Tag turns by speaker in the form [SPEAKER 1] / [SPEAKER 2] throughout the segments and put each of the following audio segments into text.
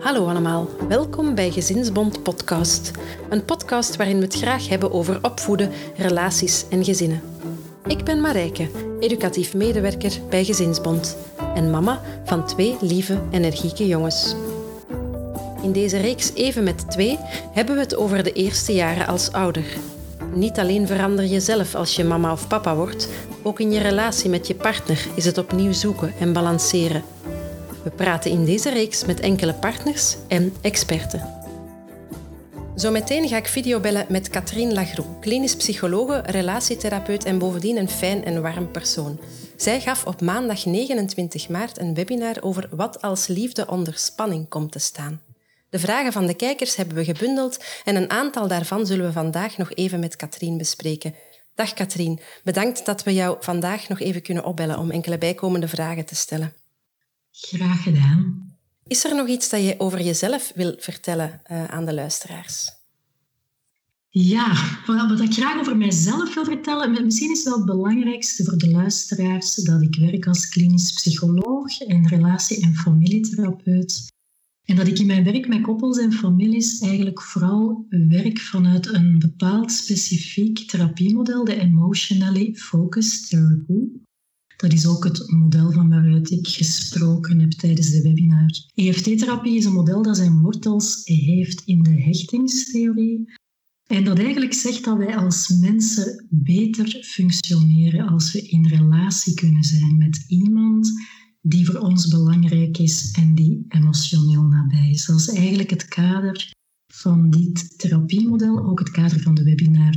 [SPEAKER 1] Hallo allemaal, welkom bij Gezinsbond Podcast. Een podcast waarin we het graag hebben over opvoeden, relaties en gezinnen. Ik ben Marijke, educatief medewerker bij Gezinsbond en mama van twee lieve, energieke jongens. In deze reeks Even met twee hebben we het over de eerste jaren als ouder. Niet alleen verander je zelf als je mama of papa wordt, ook in je relatie met je partner is het opnieuw zoeken en balanceren. We praten in deze reeks met enkele partners en experten. Zometeen ga ik videobellen met Katrien Lagroux, klinisch psychologe, relatietherapeut en bovendien een fijn en warm persoon. Zij gaf op maandag 29 maart een webinar over wat als liefde onder spanning komt te staan. De vragen van de kijkers hebben we gebundeld en een aantal daarvan zullen we vandaag nog even met Katrien bespreken. Dag Katrien, bedankt dat we jou vandaag nog even kunnen opbellen om enkele bijkomende vragen te stellen.
[SPEAKER 2] Graag gedaan.
[SPEAKER 1] Is er nog iets dat je over jezelf wil vertellen uh, aan de luisteraars?
[SPEAKER 2] Ja, wat ik graag over mijzelf wil vertellen, misschien is wel het belangrijkste voor de luisteraars dat ik werk als klinisch psycholoog en relatie- en familietherapeut. En dat ik in mijn werk met koppels en families eigenlijk vooral werk vanuit een bepaald specifiek therapiemodel, de Emotionally Focused Therapy. Dat is ook het model van waaruit ik gesproken heb tijdens de webinar. EFT-therapie is een model dat zijn wortels heeft in de hechtingstheorie. En dat eigenlijk zegt dat wij als mensen beter functioneren als we in relatie kunnen zijn met iemand die voor ons belangrijk is en die emotioneel nabij is. Dat is eigenlijk het kader van dit therapiemodel, ook het kader van de webinar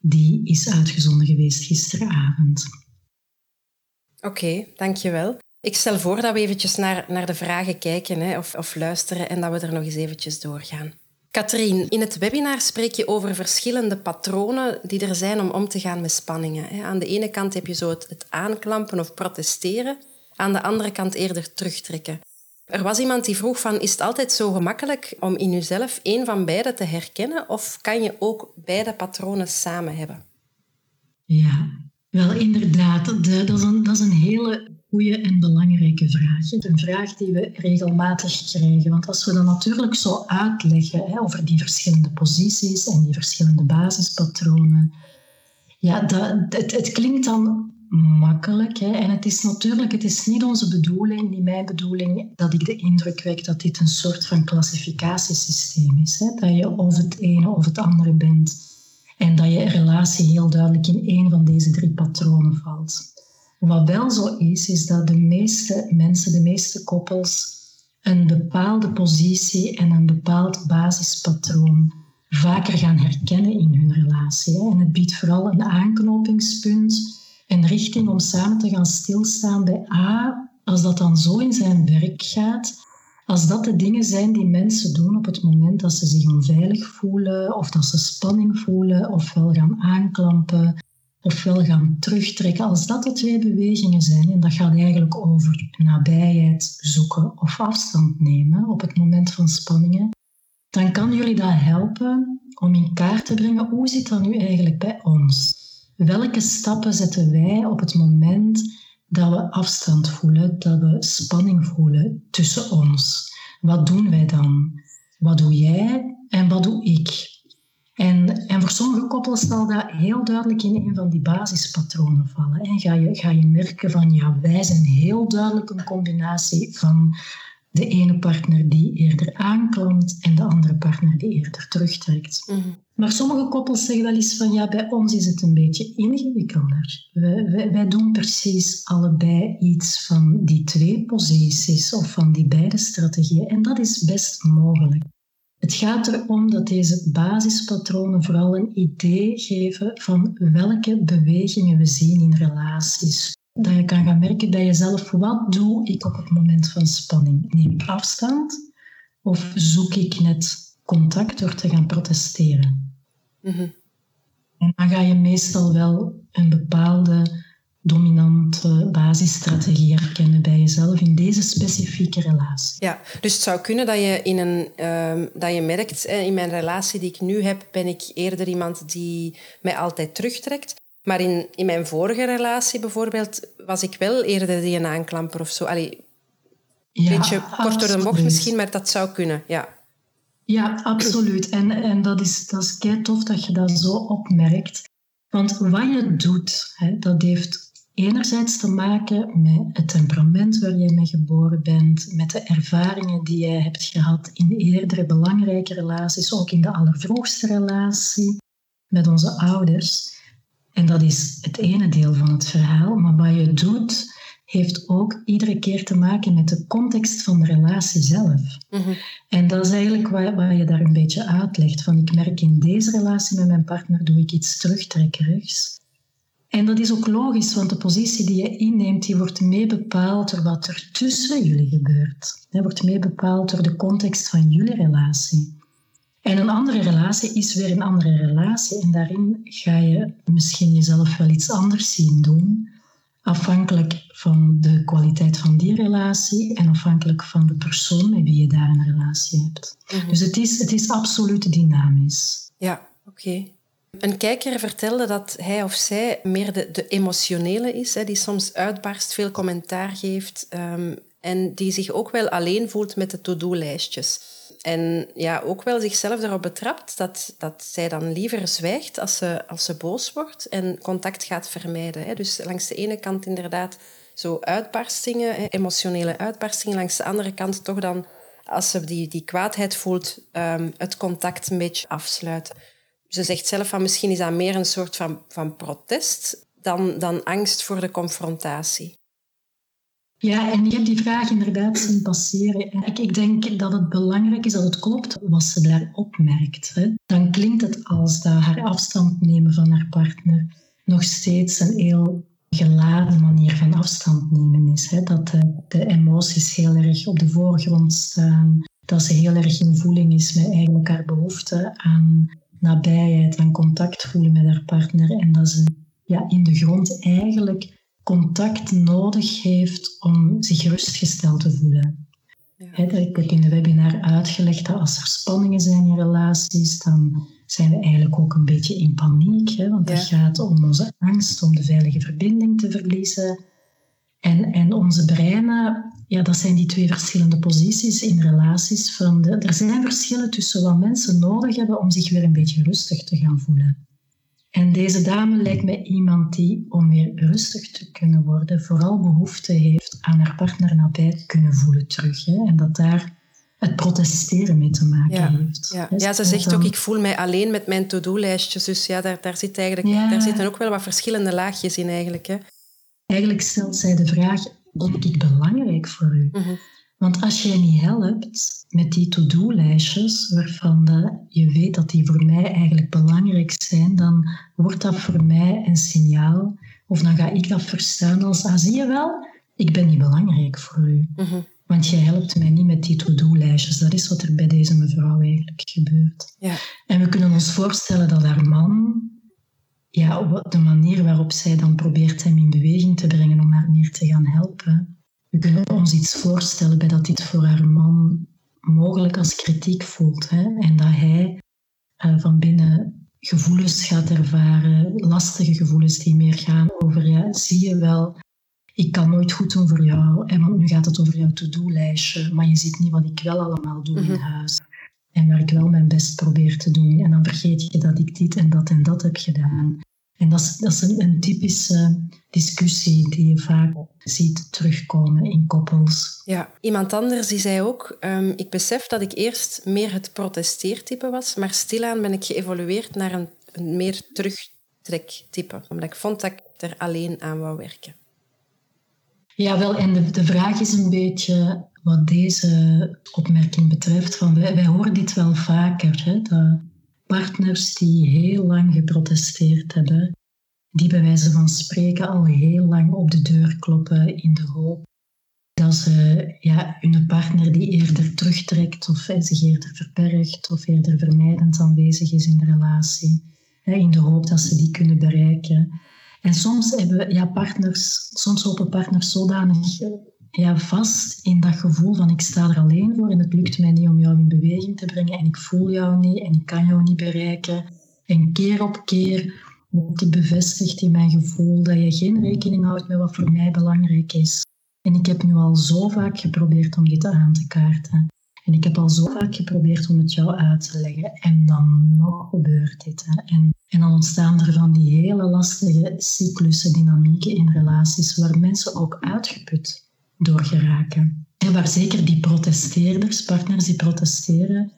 [SPEAKER 2] die is uitgezonden geweest gisteravond.
[SPEAKER 1] Oké, dankjewel. Ik stel voor dat we eventjes naar, naar de vragen kijken hè, of, of luisteren en dat we er nog eens eventjes doorgaan. Katrien, in het webinar spreek je over verschillende patronen die er zijn om om te gaan met spanningen. Aan de ene kant heb je zo het, het aanklampen of protesteren, aan de andere kant eerder terugtrekken. Er was iemand die vroeg van, is het altijd zo gemakkelijk om in jezelf één van beide te herkennen of kan je ook beide patronen samen hebben?
[SPEAKER 2] Ja, wel, inderdaad. dat, is een, dat is een hele goede en belangrijke vraag. Een vraag die we regelmatig krijgen. Want als we dat natuurlijk zo uitleggen hè, over die verschillende posities en die verschillende basispatronen, ja, dat, het, het klinkt dan makkelijk. Hè. En het is natuurlijk, het is niet onze bedoeling, niet mijn bedoeling, dat ik de indruk wek dat dit een soort van klassificatiesysteem is. Hè. Dat je of het ene of het andere bent. En dat je relatie heel duidelijk in één van deze drie patronen valt. Wat wel zo is, is dat de meeste mensen, de meeste koppels, een bepaalde positie en een bepaald basispatroon vaker gaan herkennen in hun relatie. En het biedt vooral een aanknopingspunt, een richting om samen te gaan stilstaan bij A, als dat dan zo in zijn werk gaat, als dat de dingen zijn die mensen doen op het moment dat ze zich onveilig voelen, of dat ze spanning voelen, ofwel gaan aanklampen, ofwel gaan terugtrekken, als dat de twee bewegingen zijn, en dat gaat eigenlijk over nabijheid zoeken of afstand nemen op het moment van spanningen, dan kan jullie dat helpen om in kaart te brengen hoe zit dat nu eigenlijk bij ons? Welke stappen zetten wij op het moment dat we afstand voelen, dat we spanning voelen tussen ons. Wat doen wij dan? Wat doe jij en wat doe ik? En, en voor sommige koppels zal dat heel duidelijk in een van die basispatronen vallen. En ga je, ga je merken van, ja, wij zijn heel duidelijk een combinatie van de ene partner die eerder aanklampt en de andere partner die eerder terugtrekt. Mhm. Maar sommige koppels zeggen wel eens van ja, bij ons is het een beetje ingewikkelder. Wij, wij, doen precies allebei iets van die twee posities of van die beide strategieën en dat is best mogelijk. Het gaat erom dat deze basispatronen vooral een idee geven van welke bewegingen we zien in relaties. Dat je kan gaan merken bij jezelf, wat doe ik op het moment van spanning? Neem ik afstand of zoek ik net contact door te gaan protesteren? Mhm. En dan ga je meestal wel een bepaalde dominante basisstrategie herkennen bij jezelf in deze specifieke relatie.
[SPEAKER 1] Ja, dus het zou kunnen dat je, in een, uh, dat je merkt, in mijn relatie die ik nu heb, ben ik eerder iemand die mij altijd terugtrekt. Maar in, in mijn vorige relatie bijvoorbeeld was ik wel eerder die een aanklamper of zo. Allee, een beetje kort door de bocht misschien, maar dat zou kunnen, ja.
[SPEAKER 2] Ja, absoluut. En, en dat is, dat is kei tof dat je dat zo opmerkt. Want wat je doet, hè, dat heeft enerzijds te maken met het temperament waar jij mee geboren bent, met de ervaringen die jij hebt gehad in eerdere belangrijke relaties, ook in de allervroegste relatie met onze ouders. En dat is het ene deel van het verhaal. Maar wat je doet, heeft ook iedere keer te maken met de context van de relatie zelf. Mhm. En dat is eigenlijk wat, wat, je daar een beetje uitlegt. Van ik merk in deze relatie met mijn partner doe ik iets terugtrekkerigs. En dat is ook logisch, want de positie die je inneemt, die wordt mee bepaald door wat er tussen jullie gebeurt. Die wordt mee bepaald door de context van jullie relatie. En een andere relatie is weer een andere relatie. En daarin ga je misschien jezelf wel iets anders zien doen. Afhankelijk van de kwaliteit van die relatie en afhankelijk van de persoon met wie je daar een relatie hebt. Mhm. Dus het is, het is absoluut dynamisch.
[SPEAKER 1] Ja, oké. Een kijker vertelde dat hij of zij meer de, de emotionele is, hè, die soms uitbarst, veel commentaar geeft um, en die zich ook wel alleen voelt met de to-do-lijstjes. En ja, ook wel zichzelf erop betrapt dat, dat zij dan liever zwijgt als ze, als ze boos wordt en contact gaat vermijden. Hè. Dus langs de ene kant inderdaad zo uitbarstingen, hè, emotionele uitbarstingen. Langs de andere kant toch dan, als ze die, die kwaadheid voelt, um, het contact een beetje afsluiten ze zegt zelf van misschien is dat meer een soort van, van protest dan, dan angst voor de confrontatie.
[SPEAKER 2] Ja, en ik heb die vraag inderdaad zien passeren. Ik, ik denk dat het belangrijk is dat het klopt wat ze daar opmerkt. Hè. Dan klinkt het als dat haar afstand nemen van haar partner nog steeds een heel geladen manier van afstand nemen is. Hè. Dat de, de emoties heel erg op de voorgrond staan. Dat ze heel erg in voeling is met eigenlijk haar behoefte aan nabijheid en contact voelen met haar partner. En dat ze ja, in de grond eigenlijk contact nodig heeft om zich rustgesteld te voelen. Ja. ik heb in de webinar uitgelegd dat als er spanningen zijn in relaties, dan zijn we eigenlijk ook een beetje in paniek. Want het gaat om onze angst om de veilige verbinding te verliezen. En, en onze breinen, ja, dat zijn die twee verschillende posities in relaties. Van de, er zijn verschillen tussen wat mensen nodig hebben om zich weer een beetje rustig te gaan voelen. En deze dame lijkt mij iemand die, om weer rustig te kunnen worden, vooral behoefte heeft aan haar partner nabij kunnen voelen terug. Hè? En dat daar het protesteren mee te maken heeft.
[SPEAKER 1] Ja, ja ze zegt ook, ik voel mij alleen met mijn to-do-lijstjes. Dus ja, daar, daar, zit eigenlijk, daar zitten ook wel wat verschillende laagjes in eigenlijk. Hè?
[SPEAKER 2] Eigenlijk stelt zij de vraag, ben ik belangrijk voor u? Mhm. Want als jij niet helpt met die to-do-lijstjes, waarvan de, je weet dat die voor mij eigenlijk belangrijk zijn, dan wordt dat voor mij een signaal. Of dan ga ik dat verstaan als, ah, zie je wel, ik ben niet belangrijk voor u. Mhm. Want jij helpt mij niet met die to-do-lijstjes. Dat is wat er bij deze mevrouw eigenlijk gebeurt. Ja. En we kunnen ons voorstellen dat haar man ja, de manier waarop zij dan probeert hem in beweging te brengen om haar meer te gaan helpen. We kunnen ons iets voorstellen bij dat dit voor haar man mogelijk als kritiek voelt. Hè? En dat hij uh, van binnen gevoelens gaat ervaren, lastige gevoelens die meer gaan over, ja, zie je wel, ik kan nooit goed doen voor jou, en want nu gaat het over jouw to-do-lijstje, maar je ziet niet wat ik wel allemaal doe in mhm. huis. En waar ik wel mijn best probeer te doen. En dan vergeet je dat ik dit en dat en dat heb gedaan. En dat is, dat is een, een, typische discussie die je vaak ziet terugkomen in koppels.
[SPEAKER 1] Ja, iemand anders die zei ook, um, ik besef dat ik eerst meer het protesteertype was, maar stilaan ben ik geëvolueerd naar een, een meer terugtrektype, omdat ik vond dat ik er alleen aan wou werken.
[SPEAKER 2] Ja, wel, en de, de vraag is een beetje wat deze opmerking betreft. Van wij, wij horen dit wel vaker, hè, dat partners die heel lang geprotesteerd hebben, die bij wijze van spreken al heel lang op de deur kloppen in de hoop dat ze ja, hun partner die eerder terugtrekt of zich eerder verbergt of eerder vermijdend aanwezig is in de relatie, hè, in de hoop dat ze die kunnen bereiken. En soms hebben ja, partners, soms hopen partners zodanig ja, vast in dat gevoel van ik sta er alleen voor en het lukt mij niet om jou in beweging te brengen en ik voel jou niet en ik kan jou niet bereiken. En keer op keer die bevestigt in mijn gevoel dat je geen rekening houdt met wat voor mij belangrijk is. En ik heb nu al zo vaak geprobeerd om dit aan te kaarten. En ik heb al zo vaak geprobeerd om het jou uit te leggen. En dan nog gebeurt dit. En, en dan ontstaan er van die hele lastige cyclussen, dynamieken in relaties, waar mensen ook uitgeput door geraken. En waar zeker die protesteerders, partners die protesteren,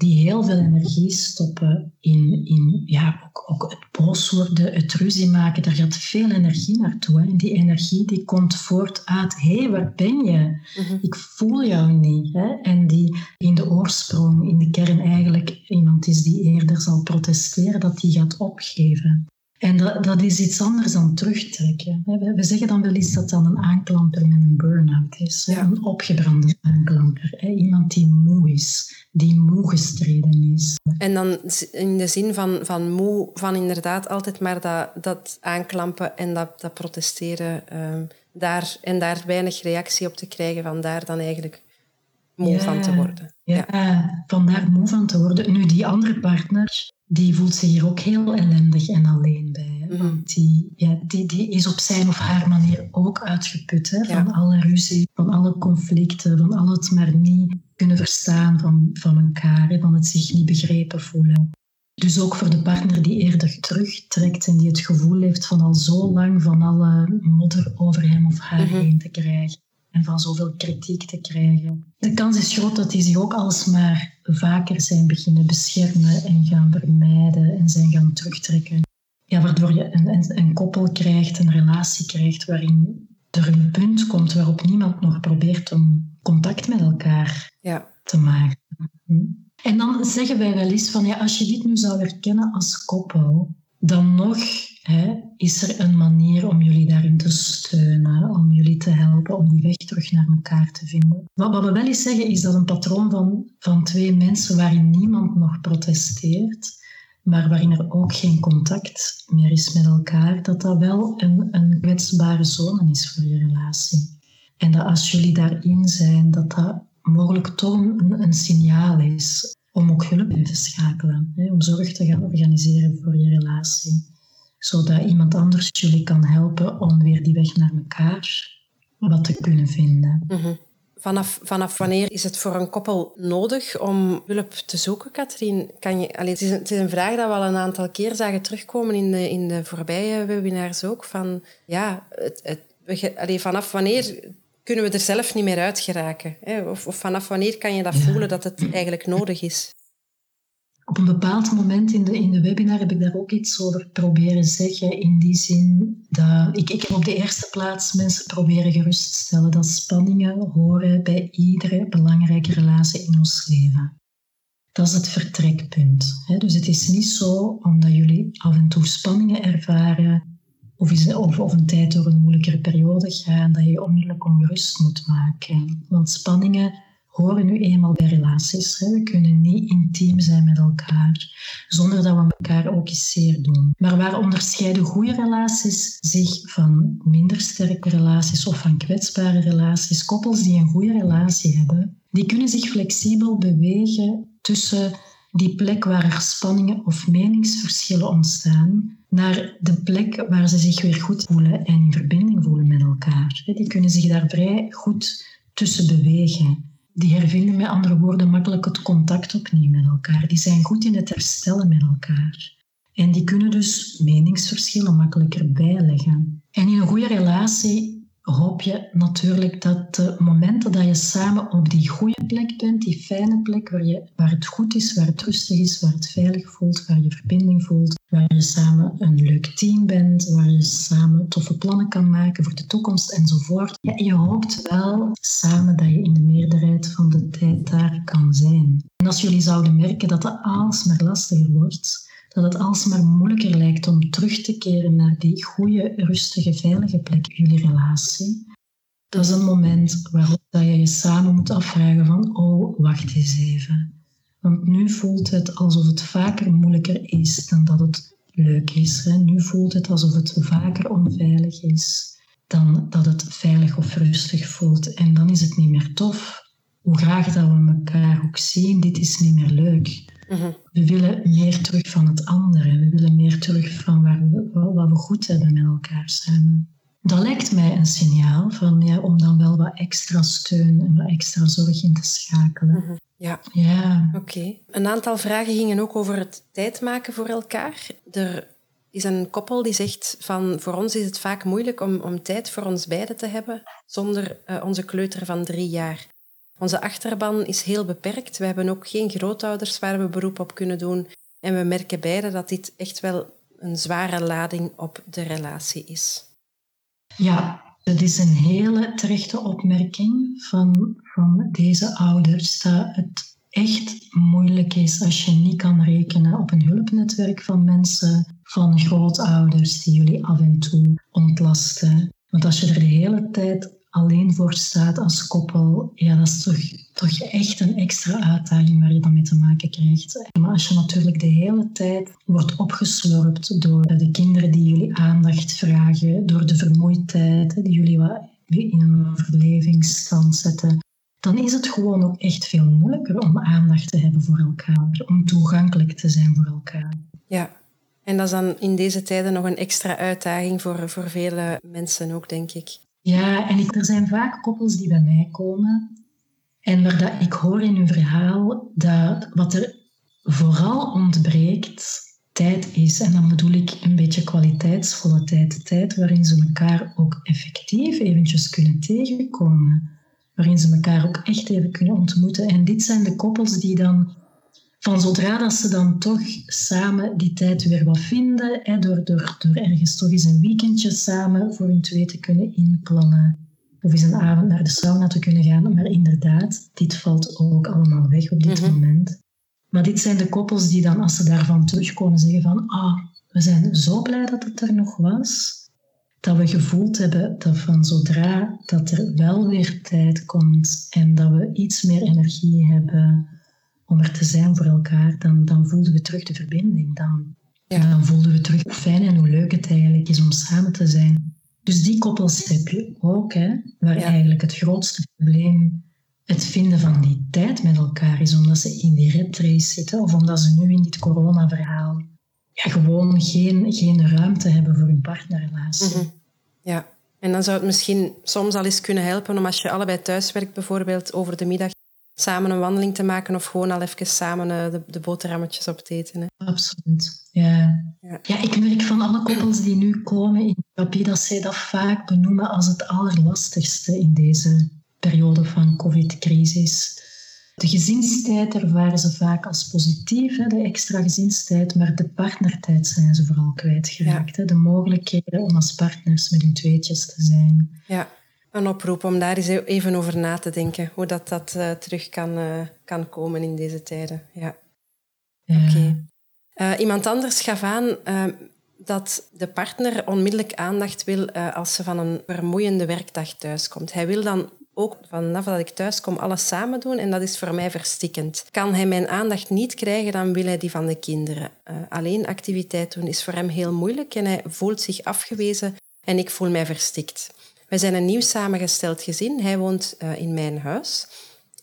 [SPEAKER 2] die heel veel energie stoppen in, in ja, ook, ook het boos worden, het ruzie maken. Daar gaat veel energie naartoe. Hè. En die energie die komt voort uit, hé, hey, waar ben je? Mhm. Ik voel jou niet. Hè. En die in de oorsprong, in de kern eigenlijk iemand is die eerder zal protesteren, dat die gaat opgeven. En dat, dat is iets anders dan terugtrekken. We zeggen dan wel eens dat dan een aanklamper met een burn-out is. Een opgebrande aanklamper. Iemand die moe is, die moe gestreden is.
[SPEAKER 1] En dan in de zin van, van moe, van inderdaad altijd maar dat, dat aanklampen en dat, dat protesteren. Ehm, daar, en daar weinig reactie op te krijgen, van daar dan eigenlijk moe van te worden.
[SPEAKER 2] Ja, ja, vandaar moe van te worden. Nu, die andere partner die voelt zich hier ook heel ellendig en alleen bij. Mhm. Want die, ja, die, die is op zijn of haar manier ook uitgeput hè, van alle ruzie, van alle conflicten, van al het maar niet kunnen verstaan van, van elkaar, hè, van het zich niet begrepen voelen. Dus ook voor de partner die eerder terugtrekt en die het gevoel heeft van al zo lang van alle modder over hem of haar mhm. heen te krijgen en van zoveel kritiek te krijgen. De kans is groot dat die zich ook alsmaar vaker zijn beginnen beschermen en gaan vermijden en zijn gaan terugtrekken. Ja, waardoor je een, een, een koppel krijgt, een relatie krijgt waarin er een punt komt waarop niemand nog probeert om contact met elkaar ja. te maken. Hm. En dan zeggen wij wel eens van ja, als je dit nu zou herkennen als koppel, dan nog hè, is er een manier om jullie daarin te steunen, om jullie te helpen om die weg terug naar elkaar te vinden. Wat, wat we wel eens zeggen is dat een patroon van, van twee mensen waarin niemand nog protesteert, maar waarin er ook geen contact meer is met elkaar, dat dat wel een, een kwetsbare zone is voor je relatie. En dat als jullie daarin zijn, dat dat mogelijk een, een signaal is om ook hulp in te schakelen, hè, om zorg te gaan organiseren voor je relatie, zodat iemand anders jullie kan helpen om weer die weg naar elkaar wat te kunnen vinden.
[SPEAKER 1] Mhm. Vanaf, vanaf wanneer is het voor een koppel nodig om hulp te zoeken, Katrien? Kan je, allee, het, is een, het, is een, vraag dat we al een aantal keer zagen terugkomen in de, in de voorbije webinars ook. Van, ja, het, het, allee, vanaf wanneer kunnen we er zelf niet meer uit geraken? Hè? Of, of, vanaf wanneer kan je dat voelen dat het eigenlijk nodig is?
[SPEAKER 2] Op een bepaald moment in de, in de webinar heb ik daar ook iets over proberen zeggen. In die zin dat ik, ik op de eerste plaats mensen proberen gerust te stellen dat spanningen horen bij iedere belangrijke relatie in ons leven. Dat is het vertrekpunt. Dus het is niet zo omdat jullie af en toe spanningen ervaren of, is, of, of een tijd door een moeilijkere periode gaan, dat je onmiddellijk ongerust moet maken. Want spanningen horen nu eenmaal bij relaties. We kunnen niet intiem zijn met elkaar zonder dat we elkaar ook eens zeer doen. Maar waar onderscheiden goede relaties zich van minder sterke relaties of van kwetsbare relaties? Koppels die een goede relatie hebben, die kunnen zich flexibel bewegen tussen die plek waar er spanningen of meningsverschillen ontstaan, naar de plek waar ze zich weer goed voelen en in verbinding voelen met elkaar. Die kunnen zich daar vrij goed tussen bewegen. Die hervinden met andere woorden makkelijk het contact opnieuw met elkaar. Die zijn goed in het herstellen met elkaar. En die kunnen dus meningsverschillen makkelijker bijleggen. En in een goede relatie hoop je natuurlijk dat de momenten dat je samen op die goede plek bent, die fijne plek waar, je, waar het goed is, waar het rustig is, waar het veilig voelt, waar je verbinding voelt, waar je samen een leuk team bent, waar je samen toffe plannen kan maken voor de toekomst enzovoort. Je hoopt wel samen dat je in de meerderheid van de tijd daar kan zijn. En als jullie zouden merken dat het alsmaar lastiger wordt, dat het alsmaar moeilijker lijkt om terug te keren naar die goede, rustige, veilige plek in jullie relatie. Dat is een moment waarop dat je je samen moet afvragen van, oh, wacht eens even. Want nu voelt het alsof het vaker moeilijker is dan dat het leuk is. Nu voelt het alsof het vaker onveilig is dan dat het veilig of rustig voelt. En dan is het niet meer tof. Hoe graag dat we elkaar ook zien, dit is niet meer leuk. We willen meer terug van het andere. We willen meer terug van waar we, wat we goed hebben met elkaar samen. Dat lijkt mij een signaal van, ja, om dan wel wat extra steun en wat extra zorg in te schakelen. Mhm.
[SPEAKER 1] Ja. ja. Oké. Een aantal vragen gingen ook over het tijd maken voor elkaar. Er is een koppel die zegt van voor ons is het vaak moeilijk om, om tijd voor ons beiden te hebben zonder uh, onze kleuter van drie jaar. Onze achterban is heel beperkt. We hebben ook geen grootouders waar we beroep op kunnen doen. En we merken beide dat dit echt wel een zware lading op de relatie is.
[SPEAKER 2] Ja, het is een hele terechte opmerking van, van deze ouders dat het echt moeilijk is als je niet kan rekenen op een hulpnetwerk van mensen, van grootouders die jullie af en toe ontlasten. Want als je er de hele tijd alleen voor staat als koppel, ja, dat is toch, toch echt een extra uitdaging waar je dan mee te maken krijgt. Maar als je natuurlijk de hele tijd wordt opgeslorpt door de kinderen die jullie aandacht vragen, door de vermoeidheid die jullie in een overlevingsstand zetten, dan is het gewoon ook echt veel moeilijker om aandacht te hebben voor elkaar, om toegankelijk te zijn voor elkaar.
[SPEAKER 1] Ja, en dat is dan in deze tijden nog een extra uitdaging voor, voor vele mensen ook, denk ik.
[SPEAKER 2] Ja, en er zijn vaak koppels die bij mij komen en waar dat ik hoor in hun verhaal dat wat er vooral ontbreekt, tijd is. En dan bedoel ik een beetje kwaliteitsvolle tijd. Tijd waarin ze elkaar ook effectief eventjes kunnen tegenkomen. Waarin ze elkaar ook echt even kunnen ontmoeten. En dit zijn de koppels die dan van zodra dat ze dan toch samen die tijd weer wat vinden, hè, door, door, door ergens toch eens een weekendje samen voor hun twee te kunnen inplannen, of eens een avond naar de sauna te kunnen gaan. Maar inderdaad, dit valt ook allemaal weg op dit mhm. moment. Maar dit zijn de koppels die dan, als ze daarvan terugkomen, zeggen van ah, we zijn zo blij dat het er nog was, dat we gevoeld hebben dat van zodra dat er wel weer tijd komt en dat we iets meer energie hebben om er te zijn voor elkaar, dan, dan voelden we terug de verbinding. Dan, dan voelden we terug hoe fijn en hoe leuk het eigenlijk is om samen te zijn. Dus die koppels heb je ook, hè, waar eigenlijk het grootste probleem het vinden van die tijd met elkaar is, omdat ze in die red race zitten of omdat ze nu in dit corona-verhaal ja, gewoon geen, geen ruimte hebben voor hun partnerrelatie. Mhm.
[SPEAKER 1] Ja, en dan zou het misschien soms al eens kunnen helpen om als je allebei thuis werkt, bijvoorbeeld over de middag, samen een wandeling te maken of gewoon al even samen eh, de, de boterhammetjes op te eten. Hè.
[SPEAKER 2] Absoluut, ja. ja. ja. ik merk van alle koppels die nu komen in therapie dat zij dat vaak benoemen als het allerlastigste in deze periode van covid-crisis. De gezinstijd ervaren ze vaak als positief, hè, de extra gezinstijd, maar de partnertijd zijn ze vooral kwijtgeraakt. Ja. De mogelijkheden om als partners met hun tweetjes te zijn.
[SPEAKER 1] Ja een oproep om daar eens even over na te denken. Hoe dat, dat uh, terug kan, uh, kan komen in deze tijden. Ja. Oké. Uh, iemand anders gaf aan dat de partner onmiddellijk aandacht wil als ze van een vermoeiende werkdag thuiskomt. Hij wil dan ook vanaf dat ik thuis kom alles samen doen en dat is voor mij verstikkend. Kan hij mijn aandacht niet krijgen, dan wil hij die van de kinderen. alleen activiteit doen is voor hem heel moeilijk en hij voelt zich afgewezen en ik voel mij verstikt. We zijn een nieuw samengesteld gezin. Hij woont uh, in mijn huis.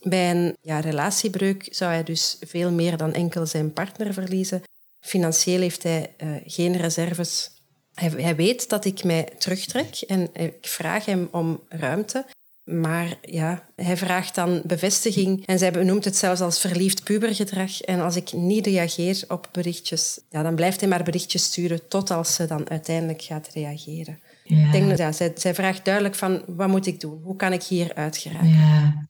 [SPEAKER 1] Bij een ja, relatiebreuk zou hij dus veel meer dan enkel zijn partner verliezen. Financieel heeft hij uh, geen reserves. Hij, hij, weet dat ik mij terugtrek en ik vraag hem om ruimte. Maar ja, hij vraagt dan bevestiging en zij benoemt het zelfs als verliefd pubergedrag. En als ik niet reageer op berichtjes, ja, dan blijft hij maar berichtjes sturen tot als ze dan uiteindelijk gaat reageren. Ja. Ik denk, ja, zij, zij vraagt duidelijk van, wat moet ik doen? Hoe kan ik hier uitgeraken?
[SPEAKER 2] Ja.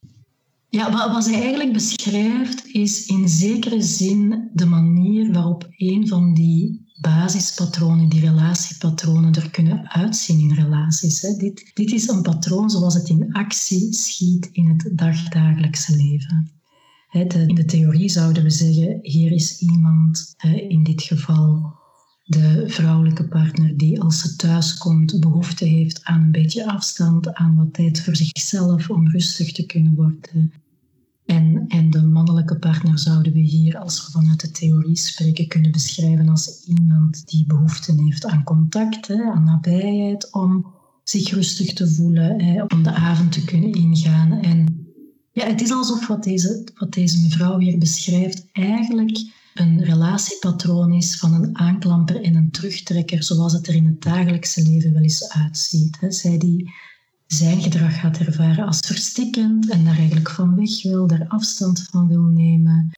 [SPEAKER 2] Ja, wat, wat zij eigenlijk beschrijft is in zekere zin de manier waarop een van die basispatronen, die relatiepatronen, er kunnen uitzien in relaties. Hè. Dit, dit is een patroon zoals het in actie schiet in het dagdagelijkse leven. in de theorie zouden we zeggen, hier is iemand, in dit geval de vrouwelijke partner die als ze thuis komt behoefte heeft aan een beetje afstand, aan wat tijd voor zichzelf om rustig te kunnen worden. En, en de mannelijke partner zouden we hier, als we vanuit de theorie spreken, kunnen beschrijven als iemand die behoefte heeft aan contact, hè, aan nabijheid, om zich rustig te voelen, hè, om de avond te kunnen ingaan. En ja, het is alsof wat deze, wat deze mevrouw hier beschrijft eigenlijk een relatiepatroon is van een aanklamper en een terugtrekker, zoals het er in het dagelijkse leven wel eens uitziet. Zij die zijn gedrag gaat ervaren als verstikkend en daar eigenlijk van weg wil, daar afstand van wil nemen.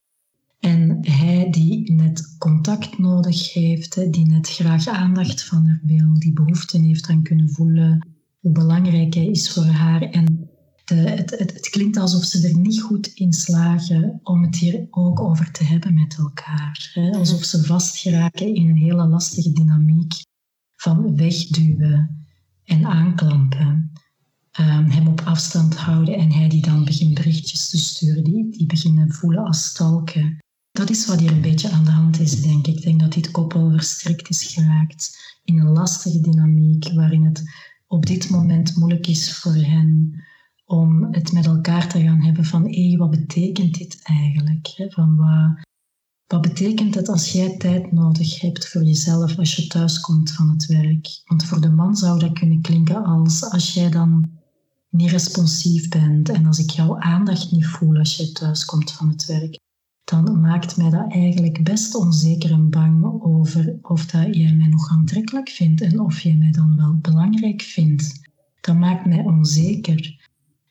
[SPEAKER 2] En hij die net contact nodig heeft, die net graag aandacht van haar wil, die behoefte heeft aan kunnen voelen hoe belangrijk hij is voor haar. En de, het, het, het, klinkt alsof ze er niet goed in slagen om het hier ook over te hebben met elkaar. Alsof ze vastgeraken in een hele lastige dynamiek van wegduwen en aanklampen. Um, hem op afstand houden en hij die dan begint berichtjes te sturen, die, die beginnen voelen als stalken. Dat is wat hier een beetje aan de hand is, denk ik. Ik denk dat dit koppel verstrikt is geraakt in een lastige dynamiek waarin het op dit moment moeilijk is voor hen om het met elkaar te gaan hebben van hé, wat betekent dit eigenlijk? Van wat, wat betekent het als jij tijd nodig hebt voor jezelf als je thuiskomt van het werk? Want voor de man zou dat kunnen klinken als als jij dan niet responsief bent en als ik jouw aandacht niet voel als je thuiskomt van het werk, dan maakt mij dat eigenlijk best onzeker en bang over of dat jij mij nog aantrekkelijk vindt en of jij mij dan wel belangrijk vindt. Dat maakt mij onzeker.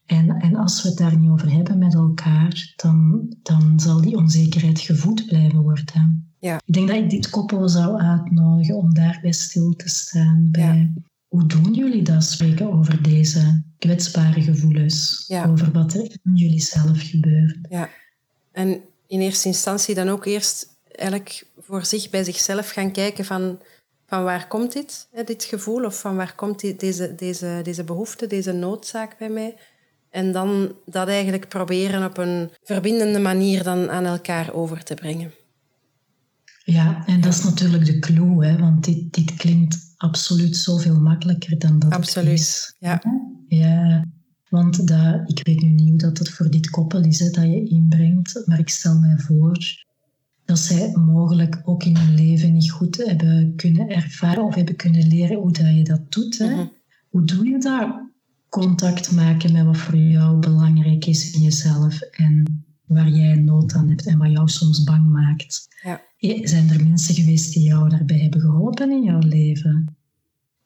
[SPEAKER 2] En, en als we het daar niet over hebben met elkaar, dan, dan zal die onzekerheid gevoed blijven worden. Ja. Ik denk dat ik dit koppel zou uitnodigen om daarbij stil te staan. Bij hoe doen jullie dat? Spreken over deze kwetsbare gevoelens. Over wat er in jullie zelf gebeurt.
[SPEAKER 1] Ja. En in eerste instantie dan ook eerst eigenlijk voor zich bij zichzelf gaan kijken van, van waar komt dit, hè, dit gevoel? Of van waar komt die, deze, deze, deze behoefte, deze noodzaak bij mij? En dan dat eigenlijk proberen op een verbindende manier dan aan elkaar over te brengen.
[SPEAKER 2] Ja, en dat is natuurlijk de clue, hè, want dit, dit klinkt absoluut zoveel makkelijker dan dat
[SPEAKER 1] absoluut,
[SPEAKER 2] het
[SPEAKER 1] is. Ja.
[SPEAKER 2] ja, want dat, ik weet nu niet hoe dat het voor dit koppel is hè, dat je inbrengt, maar ik stel mij voor dat zij mogelijk ook in hun leven niet goed hebben kunnen ervaren of hebben kunnen leren hoe dat je dat doet. Hè. Mhm. Hoe doe je dat? contact maken met wat voor jou belangrijk is in jezelf en waar jij nood aan hebt en wat jou soms bang maakt. Ja. Zijn er mensen geweest die jou daarbij hebben geholpen in jouw leven?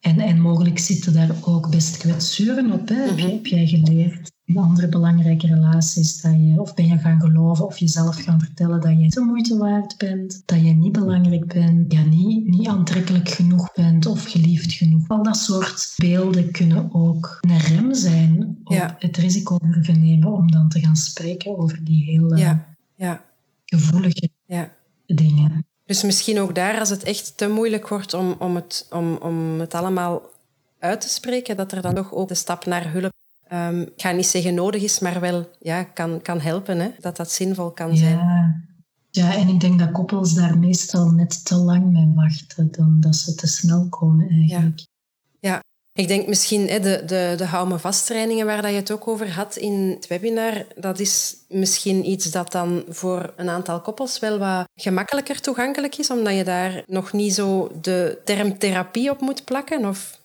[SPEAKER 2] En, en mogelijk zitten daar ook best kwetsuren op. Hè? Heb, je, heb jij geleerd in andere belangrijke relaties dat je, of ben je gaan geloven of jezelf gaan vertellen dat je te moeite waard bent, dat je niet belangrijk bent, ja, niet, niet aantrekkelijk genoeg bent of geliefd genoeg. Al dat soort beelden kunnen ook een rem zijn op het risico durven nemen om dan te gaan spreken over die hele ja. Ja. gevoelige dingen.
[SPEAKER 1] Dus misschien ook daar, als het echt te moeilijk wordt om, om, het, om, om het allemaal uit te spreken, dat er dan toch ook de stap naar hulp, um, ik ga niet zeggen nodig is, maar wel ja, kan, kan helpen. Hè? Dat dat zinvol kan zijn.
[SPEAKER 2] Ja, en ik denk dat koppels daar meestal net te lang mee wachten, dan dat ze te snel komen eigenlijk.
[SPEAKER 1] Ik denk misschien de, de, de hou me vast waar dat je het ook over had in het webinar, dat is misschien iets dat dan voor een aantal koppels wel wat gemakkelijker toegankelijk is, omdat je daar nog niet zo de term therapie op moet plakken? Of?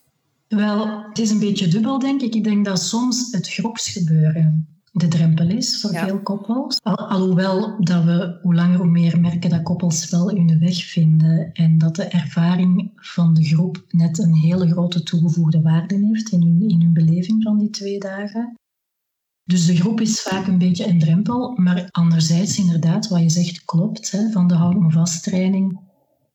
[SPEAKER 2] Wel, het is een beetje dubbel, denk ik. Ik denk dat soms het groepsgebeuren de drempel is voor veel koppels. Al, alhoewel dat we hoe langer hoe meer merken dat koppels wel hun weg vinden en dat de ervaring van de groep net een hele grote toegevoegde waarde heeft in hun, in hun beleving van die twee dagen. Dus de groep is vaak een beetje een drempel, maar anderzijds inderdaad, wat je zegt klopt, hè, van de houd me vast training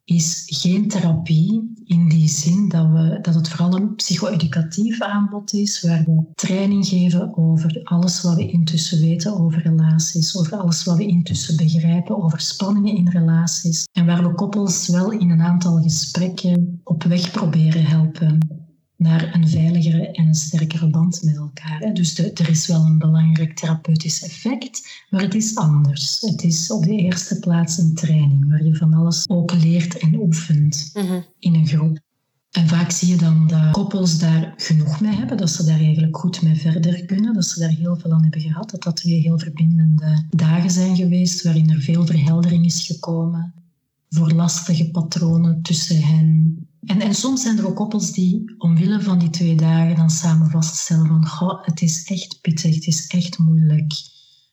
[SPEAKER 2] is geen therapie in die zin dat, we, dat het vooral een psycho-educatief aanbod is, waar we training geven over alles wat we intussen weten over relaties, over alles wat we intussen begrijpen over spanningen in relaties, en waar we koppels wel in een aantal gesprekken op weg proberen helpen naar een veiligere en een sterkere band met elkaar. Dus er is wel een belangrijk therapeutisch effect, maar het is anders. Het is op de eerste plaats een training waar je van alles ook leert en oefent mhm. in een groep. En vaak zie je dan dat koppels daar genoeg mee hebben, dat ze daar eigenlijk goed mee verder kunnen, dat ze daar heel veel aan hebben gehad, dat dat twee heel verbindende dagen zijn geweest waarin er veel verheldering is gekomen voor lastige patronen tussen hen. En, soms zijn er ook koppels die omwille van die twee dagen dan samen vaststellen van het is echt pittig, het is echt moeilijk.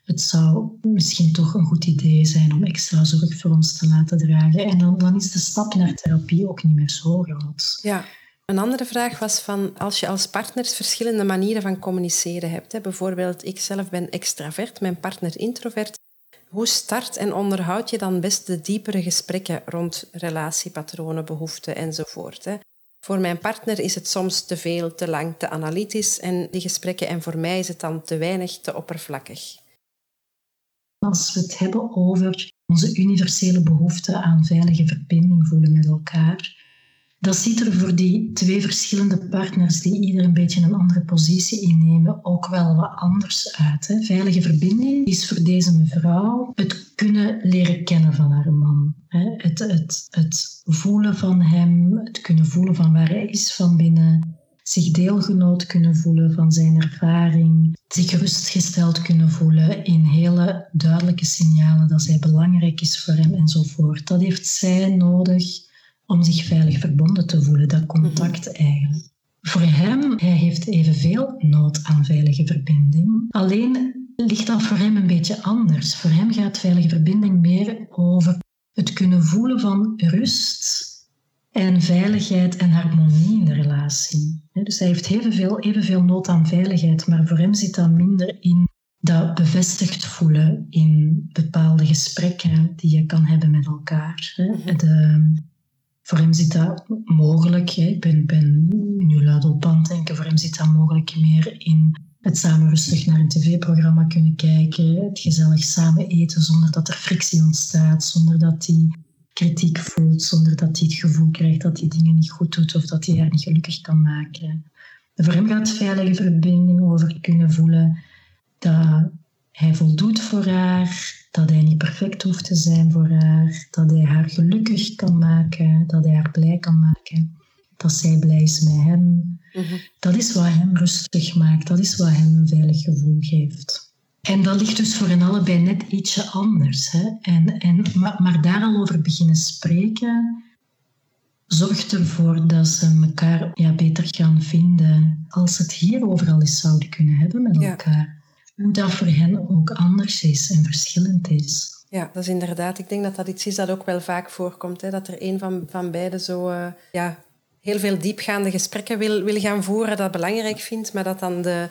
[SPEAKER 2] het zou misschien toch een goed idee zijn om extra zorg voor ons te laten dragen. En dan, dan is de stap naar therapie ook niet meer zo groot.
[SPEAKER 1] Ja, een andere vraag was van als je als partners verschillende manieren van communiceren hebt. Hè, bijvoorbeeld, ik zelf ben extravert, mijn partner introvert. Hoe start en onderhoud je dan best de diepere gesprekken rond relatiepatronen, behoeften enzovoort? Hè? Voor mijn partner is het soms te veel, te lang, te analytisch en die gesprekken en voor mij is het dan te weinig, te oppervlakkig.
[SPEAKER 2] Als we het hebben over onze universele behoefte aan veilige verbinding voelen met elkaar, dat ziet er voor die twee verschillende partners die ieder een beetje een andere positie innemen ook wel wat anders uit. Hè. Veilige verbinding is voor deze mevrouw het kunnen leren kennen van haar man. Hè. Het, het, het voelen van hem, het kunnen voelen van waar hij is van binnen, zich deelgenoot kunnen voelen van zijn ervaring, zich gerustgesteld kunnen voelen in hele duidelijke signalen dat zij belangrijk is voor hem enzovoort. Dat heeft zij nodig om zich veilig verbonden te voelen, dat contact mhm. eigenlijk. Voor hem, hij heeft evenveel nood aan veilige verbinding. Alleen ligt dat voor hem een beetje anders. Voor hem gaat veilige verbinding meer over het kunnen voelen van rust en veiligheid en harmonie in de relatie. Dus hij heeft evenveel, evenveel nood aan veiligheid, maar voor hem zit dat minder in dat bevestigd voelen in bepaalde gesprekken die je kan hebben met elkaar. Mhm. De, voor hem zit dat mogelijk. Hè. Ik ben, ben nu luid op het denken. Voor hem zit dat mogelijk meer in het samen rustig naar een tv-programma kunnen kijken. Het gezellig samen eten zonder dat er frictie ontstaat. Zonder dat hij kritiek voelt. Zonder dat hij het gevoel krijgt dat hij dingen niet goed doet of dat hij haar niet gelukkig kan maken. voor hem gaat veilige verbinding over kunnen voelen dat hij voldoet voor haar, dat hij niet perfect hoeft te zijn voor haar, dat hij haar gelukkig kan maken, dat hij haar blij kan maken, dat zij blij is met hem. Mhm. Dat is wat hem rustig maakt, dat is wat hem een veilig gevoel geeft. En dat ligt dus voor hen allebei net ietsje anders. Hè? En, en, maar, maar daar al over beginnen spreken, zorgt ervoor dat ze elkaar ja, beter gaan vinden als ze het hier overal eens zouden kunnen hebben met elkaar hoe dat voor hen ook anders is en verschillend is.
[SPEAKER 1] Ja, dat is inderdaad. Ik denk dat dat iets is dat ook wel vaak voorkomt. Hè? Dat er een van, van beiden zo uh, ja, heel veel diepgaande gesprekken wil, wil gaan voeren, dat belangrijk vindt, maar dat dan de,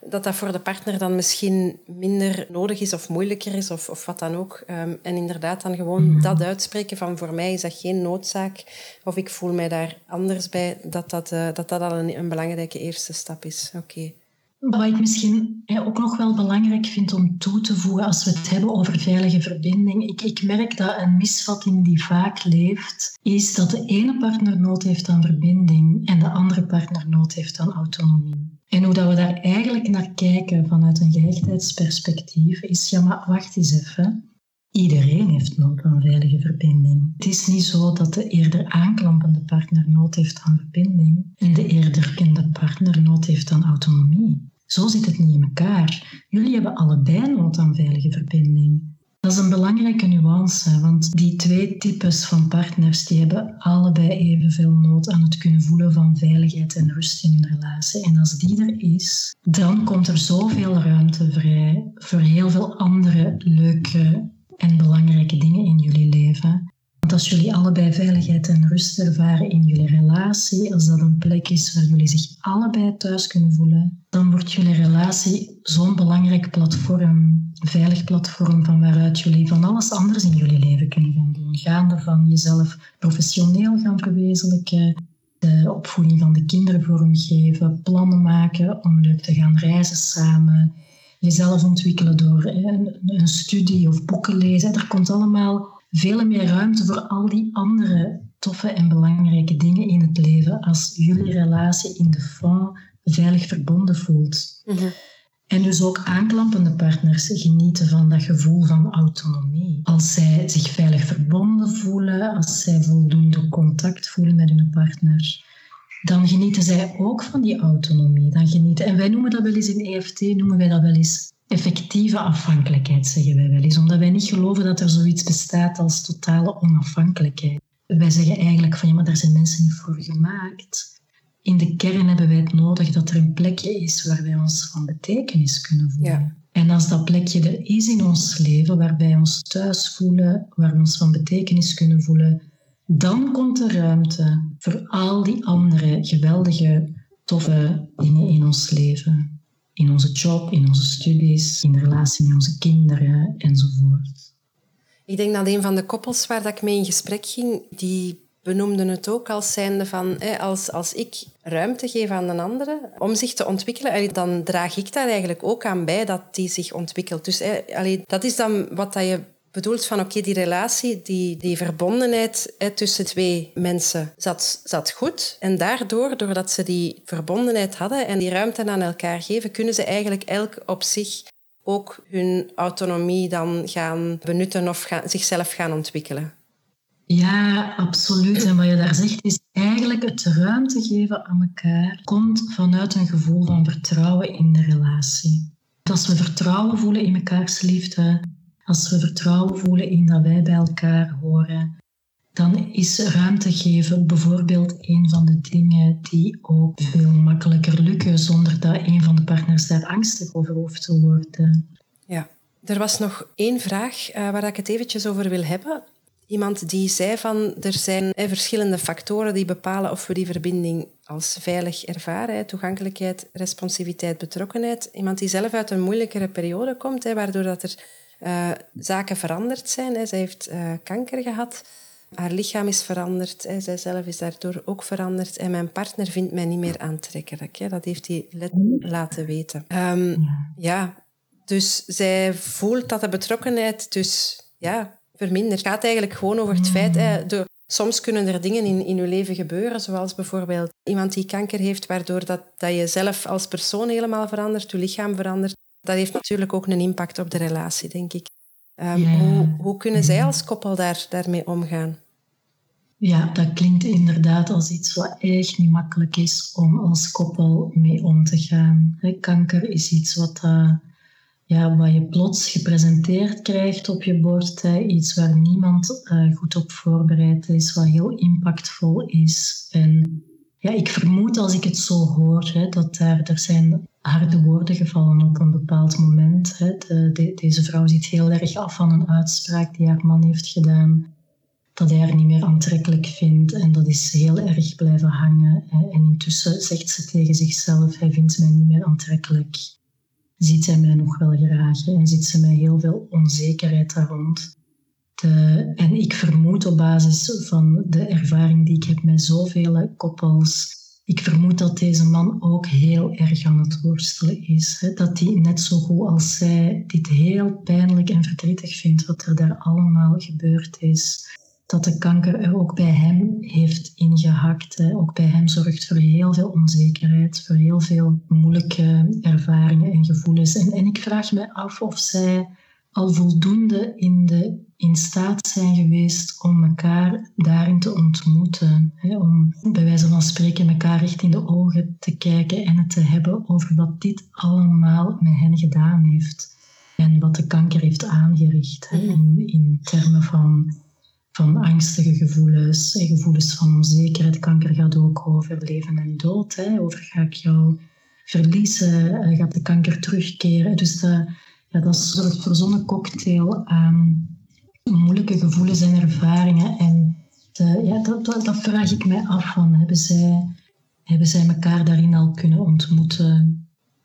[SPEAKER 1] dat dat voor de partner dan misschien minder nodig is of moeilijker is of, of wat dan ook. Um, en inderdaad dan gewoon mhm. dat uitspreken van voor mij is dat geen noodzaak of ik voel mij daar anders bij, dat dat, uh, dat, dat al een, een belangrijke eerste stap is. Oké.
[SPEAKER 2] Wat ik misschien ook nog wel belangrijk vind om toe te voegen als we het hebben over veilige verbinding. Ik, ik merk dat een misvatting die vaak leeft, is dat de ene partner nood heeft aan verbinding en de andere partner nood heeft aan autonomie. En hoe dat we daar eigenlijk naar kijken vanuit een gehechtheidsperspectief is, ja maar wacht eens even. Iedereen heeft nood aan veilige verbinding. Het is niet zo dat de eerder aanklampende partner nood heeft aan verbinding en de eerder kende partner nood heeft aan autonomie. Zo zit het niet in elkaar. Jullie hebben allebei nood aan veilige verbinding. Dat is een belangrijke nuance, want die twee types van partners die hebben allebei evenveel nood aan het kunnen voelen van veiligheid en rust in hun relatie. En als die er is, dan komt er zoveel ruimte vrij voor heel veel andere leuke en belangrijke dingen in jullie leven. Want als jullie allebei veiligheid en rust ervaren in jullie relatie, als dat een plek is waar jullie zich allebei thuis kunnen voelen, dan wordt jullie relatie zo'n belangrijk platform, veilig platform van waaruit jullie van alles anders in jullie leven kunnen gaan doen. Gaande van jezelf professioneel gaan verwezenlijken, de opvoeding van de kinderen vormgeven, plannen maken om leuk te gaan reizen samen, jezelf ontwikkelen door een, een studie of boeken lezen. Er komt allemaal veel meer ruimte voor al die andere toffe en belangrijke dingen in het leven als jullie relatie in de fond veilig verbonden voelt. Mhm. En dus ook aanklampende partners genieten van dat gevoel van autonomie. Als zij zich veilig verbonden voelen, als zij voldoende contact voelen met hun partner, dan genieten zij ook van die autonomie. Dan genieten, en wij noemen dat wel eens in EFT, noemen wij dat wel eens effectieve afhankelijkheid, zeggen wij wel eens. Omdat wij niet geloven dat er zoiets bestaat als totale onafhankelijkheid. Wij zeggen eigenlijk van ja, maar daar zijn mensen niet voor gemaakt. In de kern hebben wij het nodig dat er een plekje is waar wij ons van betekenis kunnen voelen. En als dat plekje er is in ons leven, waar wij ons thuis voelen, waar we ons van betekenis kunnen voelen, dan komt er ruimte voor al die andere geweldige, toffe dingen in ons leven. In onze job, in onze studies, in de relatie met onze kinderen enzovoort.
[SPEAKER 1] Ik denk dat een van de koppels waar dat ik mee in gesprek ging, die benoemden het ook als zijnde van als, als ik ruimte geef aan een andere om zich te ontwikkelen, dan draag ik daar eigenlijk ook aan bij dat die zich ontwikkelt. Dus dat is dan wat dat je bedoelt van oké, die relatie, die, die verbondenheid tussen twee mensen zat, zat goed. En daardoor, doordat ze die verbondenheid hadden en die ruimte aan elkaar geven, kunnen ze eigenlijk elk op zich ook hun autonomie dan gaan benutten of gaan, zichzelf gaan ontwikkelen.
[SPEAKER 2] Ja, absoluut. En wat je daar zegt is eigenlijk het ruimte geven aan elkaar komt vanuit een gevoel van vertrouwen in de relatie. Als we vertrouwen voelen in mekaars liefde, als we vertrouwen voelen in dat wij bij elkaar horen, dan is ruimte geven bijvoorbeeld een van de dingen die ook veel makkelijker lukken zonder dat een van de partners daar angstig over hoeft te worden.
[SPEAKER 1] Ja, er was nog één vraag uh, waar ik het eventjes over wil hebben. Iemand die zei van er zijn verschillende factoren die bepalen of we die verbinding als veilig ervaren. Toegankelijkheid, responsiviteit, betrokkenheid. Iemand die zelf uit een moeilijkere periode komt, waardoor dat er uh, zaken veranderd zijn. Hè. Zij heeft uh, kanker gehad. Haar lichaam is veranderd. Zijzelf is daardoor ook veranderd. En mijn partner vindt mij niet meer aantrekkelijk. Dat heeft hij letterlijk laten weten. Um, ja, dus zij voelt dat de betrokkenheid dus ja, vermindert. Het gaat eigenlijk gewoon over het feit... Soms kunnen er dingen in, in je leven gebeuren, zoals bijvoorbeeld iemand die kanker heeft, waardoor dat, dat je zelf als persoon helemaal verandert, je lichaam verandert dat heeft natuurlijk ook een impact op de relatie, denk ik. Um, hoe, hoe, kunnen zij als koppel daar, daarmee omgaan?
[SPEAKER 2] Ja, dat klinkt inderdaad als iets wat echt niet makkelijk is om als koppel mee om te gaan. Kanker is iets wat, uh, ja, wat je plots gepresenteerd krijgt op je bord. Iets waar niemand uh, goed op voorbereid is, wat heel impactvol is. En ja, ik vermoed als ik het zo hoor, hè, dat daar, er zijn harde woorden gevallen op een bepaald moment. Hè. De, deze vrouw ziet heel erg af van een uitspraak die haar man heeft gedaan, dat hij haar niet meer aantrekkelijk vindt. En dat is heel erg blijven hangen. En intussen zegt ze tegen zichzelf, hij vindt mij niet meer aantrekkelijk. Ziet hij mij nog wel graag en ziet ze mij heel veel onzekerheid daar rond. De, en ik vermoed op basis van de ervaring die ik heb met zoveel koppels, ik vermoed dat deze man ook heel erg aan het worstelen is. Hè? Dat hij net zo goed als zij dit heel pijnlijk en verdrietig vindt wat er daar allemaal gebeurd is. Dat de kanker er ook bij hem heeft ingehakt. Hè? Ook bij hem zorgt voor heel veel onzekerheid, voor heel veel moeilijke ervaringen en gevoelens. En, en ik vraag me af of zij al voldoende in, de, in staat zijn geweest om elkaar daarin te ontmoeten. Hè, om bij wijze van spreken elkaar recht in de ogen te kijken en het te hebben over wat dit allemaal met hen gedaan heeft. En wat de kanker heeft aangericht hè, in, in termen van, van angstige gevoelens, gevoelens van onzekerheid. Kanker gaat ook over leven en dood. Hè, over ga ik jou verliezen, eh, gaat de kanker terugkeren. Dus dat ja, dat zorgt voor zo'n cocktail aan moeilijke gevoelens en ervaringen. En de, ja, dat, dat, vraag ik mij af van, hebben zij, hebben zij elkaar daarin al kunnen ontmoeten?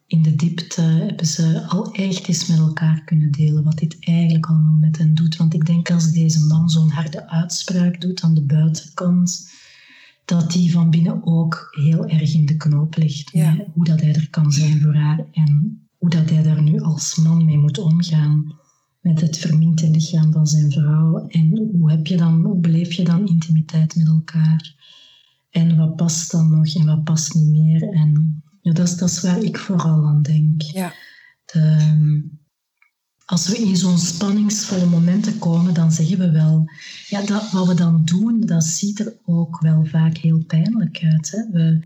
[SPEAKER 2] In de diepte hebben ze al echt eens met elkaar kunnen delen wat dit eigenlijk allemaal met hen doet. Want ik denk als deze man zo'n harde uitspraak doet aan de buitenkant, dat die van binnen ook heel erg in de knoop ligt. Hoe dat hij er kan zijn voor haar en hoe dat hij daar nu als man mee moet omgaan met het verminkte lichaam van zijn vrouw. En hoe, heb je dan, hoe beleef je dan intimiteit met elkaar? En wat past dan nog en wat past niet meer? En ja, dat, is, dat is waar ik vooral aan denk.
[SPEAKER 1] Ja.
[SPEAKER 2] De, als we in zo'n spanningsvolle momenten komen, dan zeggen we wel, ja, dat, wat we dan doen, dat ziet er ook wel vaak heel pijnlijk uit. Hè? We,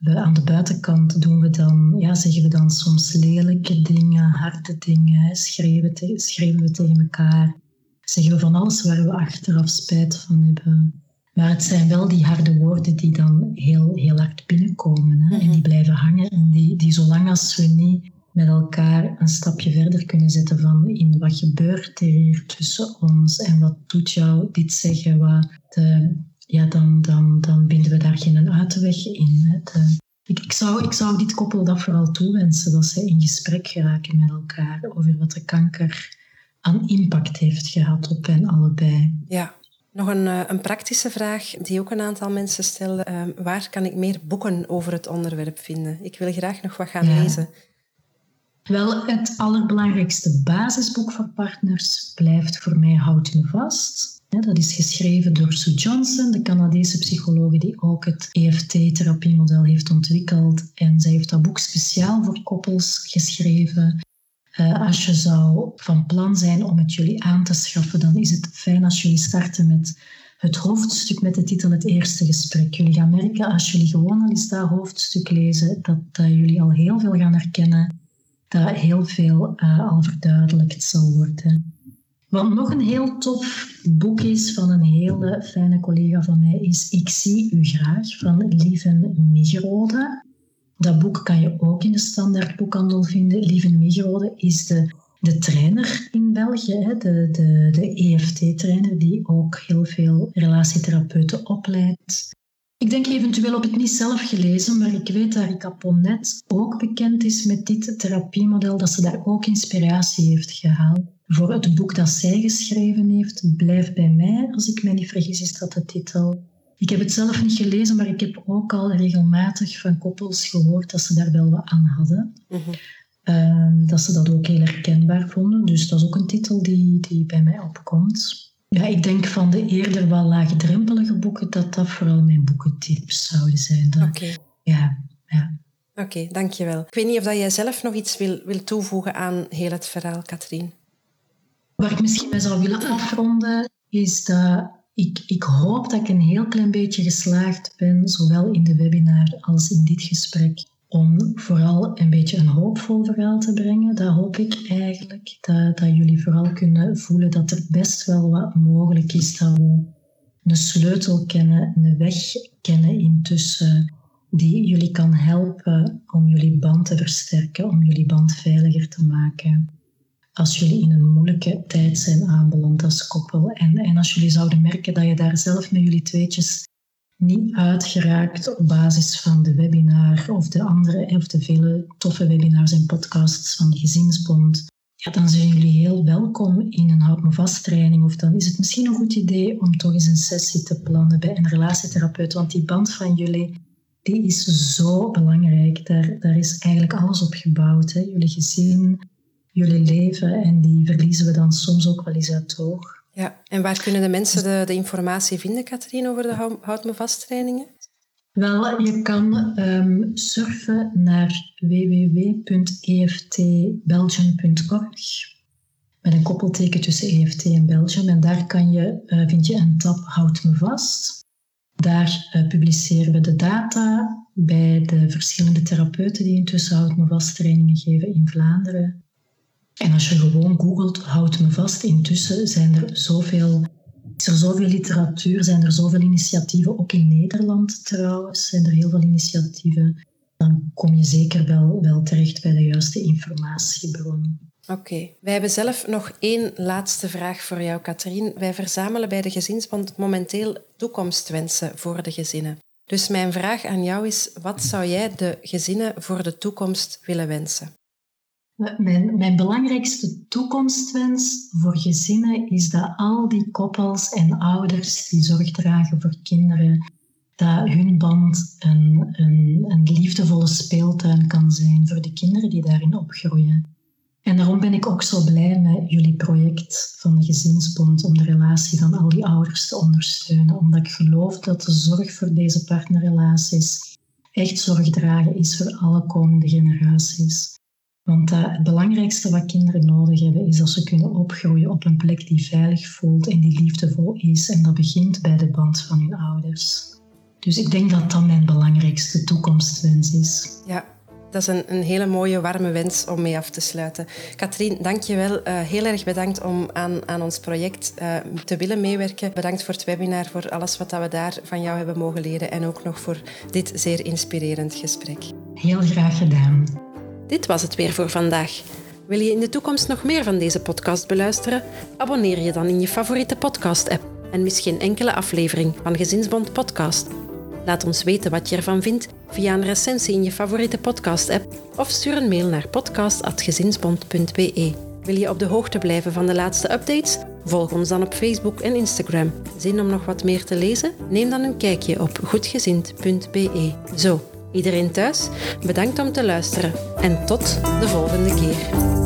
[SPEAKER 2] we, aan de buitenkant doen we dan, ja, zeggen we dan soms lelijke dingen, harde dingen, schreeuwen, te, schreeuwen we tegen elkaar, zeggen we van alles waar we achteraf spijt van hebben. Maar het zijn wel die harde woorden die dan heel, heel hard binnenkomen hè, en die blijven hangen en die, die zolang als we niet met elkaar een stapje verder kunnen zetten van in wat gebeurt er hier tussen ons en wat doet jou dit zeggen, wat ja, dan, dan, dan vinden we daar geen uitweg in. ik, ik, zou, ik zou dit koppel dat vooral toewensen, dat ze in gesprek geraken met elkaar over wat de kanker aan impact heeft gehad op hen allebei.
[SPEAKER 1] Ja, nog een, eh, een praktische vraag die ook een aantal mensen stellen. Uh, waar kan ik meer boeken over het onderwerp vinden? Ik wil graag nog wat gaan lezen.
[SPEAKER 2] Wel, het allerbelangrijkste basisboek voor partners blijft voor mij Houd me vast. Dat is geschreven door Sue Johnson, de Canadese psycholoog die ook het EFT-therapiemodel heeft ontwikkeld. En zij heeft dat boek speciaal voor koppels geschreven. Uh, als je zou van plan zijn om het jullie aan te schaffen, dan is het fijn als jullie starten met het hoofdstuk met de titel Het Eerste Gesprek. Jullie gaan merken als jullie gewoon al eens dat hoofdstuk lezen, dat, jullie al heel veel gaan herkennen, dat heel veel uh, al verduidelijkt zal worden. Wat nog een heel tof boek is van een hele fijne collega van mij, is Ik zie u graag van Lieven Migrode. Dat boek kan je ook in de standaard boekhandel vinden. Lieven Migrode is de, de trainer in België, hè, de, de, de EFT-trainer, die ook heel veel relatietherapeuten opleidt. Ik denk eventueel op het niet zelf gelezen, maar ik weet dat Rika ook bekend is met dit therapiemodel, dat ze daar ook inspiratie heeft gehaald voor het boek dat zij geschreven heeft, Blijf bij mij, als ik me niet vergis, is dat de titel. Ik heb het zelf niet gelezen, maar ik heb ook al regelmatig van koppels gehoord dat ze daar wel wat aan hadden. Mhm. Ehm, dat ze dat ook heel herkenbaar vonden. Dus dat is ook een titel die, die bij mij opkomt. Ja, ik denk van de eerder wel laagdrempelige boeken, dat dat vooral mijn boekentips zouden zijn.
[SPEAKER 1] Oké.
[SPEAKER 2] Ja, ja.
[SPEAKER 1] Oké, dankjewel. Ik weet niet of dat jij zelf nog iets wil, wil toevoegen aan heel het verhaal, Katrien.
[SPEAKER 2] Waar ik misschien bij zou willen afronden, is dat ik, ik hoop dat ik een heel klein beetje geslaagd ben, zowel in de webinar als in dit gesprek, om vooral een beetje een hoopvol verhaal te brengen. Dat hoop ik eigenlijk, dat, dat jullie vooral kunnen voelen dat er best wel wat mogelijk is, dat we een sleutel kennen, een weg kennen intussen, die jullie kan helpen om jullie band te versterken, om jullie band veiliger te maken als jullie in een moeilijke tijd zijn aanbeland als koppel. En, en als jullie zouden merken dat je daar zelf met jullie tweetjes niet uitgeraakt op basis van de webinar of de andere of de vele toffe webinars en podcasts van de Gezinsbond, ja, dan zijn jullie heel welkom in een houd me vast training. Of dan is het misschien een goed idee om toch eens een sessie te plannen bij een relatietherapeut. Want die band van jullie, die is zo belangrijk. Daar, daar is eigenlijk alles op gebouwd. Hè. Jullie gezin, jullie leven en die verliezen we dan soms ook wel eens uit het oog.
[SPEAKER 1] Ja, en waar kunnen de mensen de, de informatie vinden, Katrien, over de Houd Me Vast trainingen?
[SPEAKER 2] Wel, je kan um, surfen naar www.eftbelgium.org met een koppelteken tussen EFT en Belgium. En daar kan je, uh, vind je een tab Houd Me Vast. Daar uh, publiceren we de data bij de verschillende therapeuten die intussen Houd Me Vast trainingen geven in Vlaanderen. En als je gewoon googelt, houd me vast, intussen zijn er zoveel, is er zoveel literatuur, zijn er zoveel initiatieven, ook in Nederland trouwens, zijn er heel veel initiatieven. Dan kom je zeker wel, wel terecht bij de juiste informatiebron.
[SPEAKER 1] Oké, wij hebben zelf nog één laatste vraag voor jou, Katrien. Wij verzamelen bij de Gezinsbond momenteel toekomstwensen voor de gezinnen. Dus mijn vraag aan jou is, wat zou jij de gezinnen voor de toekomst willen wensen?
[SPEAKER 2] Mijn, mijn belangrijkste toekomstwens voor gezinnen is dat al die koppels en ouders die zorg dragen voor kinderen, dat hun band een, een, een liefdevolle speeltuin kan zijn voor de kinderen die daarin opgroeien. En daarom ben ik ook zo blij met jullie project van de Gezinsbond om de relatie van al die ouders te ondersteunen. Omdat ik geloof dat de zorg voor deze partnerrelaties echt zorg dragen is voor alle komende generaties. Want uh, het belangrijkste wat kinderen nodig hebben, is dat ze kunnen opgroeien op een plek die veilig voelt en die liefdevol is. En dat begint bij de band van hun ouders. Dus ik denk dat dat mijn belangrijkste toekomstwens is.
[SPEAKER 1] Ja, dat is een, een hele mooie, warme wens om mee af te sluiten. Katrien, dank je wel. Uh, heel erg bedankt om aan, aan ons project uh, te willen meewerken. Bedankt voor het webinar, voor alles wat we daar van jou hebben mogen leren en ook nog voor dit zeer inspirerend gesprek.
[SPEAKER 2] Heel graag gedaan.
[SPEAKER 1] Dit was het weer voor vandaag. Wil je in de toekomst nog meer van deze podcast beluisteren? Abonneer je dan in je favoriete podcast-app en mis geen enkele aflevering van Gezinsbond Podcast. Laat ons weten wat je ervan vindt via een recensie in je favoriete podcast-app of stuur een mail naar podcast.gezinsbond.be. Wil je op de hoogte blijven van de laatste updates? Volg ons dan op Facebook en Instagram. Zin om nog wat meer te lezen? Neem dan een kijkje op goedgezind.be. Zo, iedereen thuis, bedankt om te luisteren en tot de volgende keer.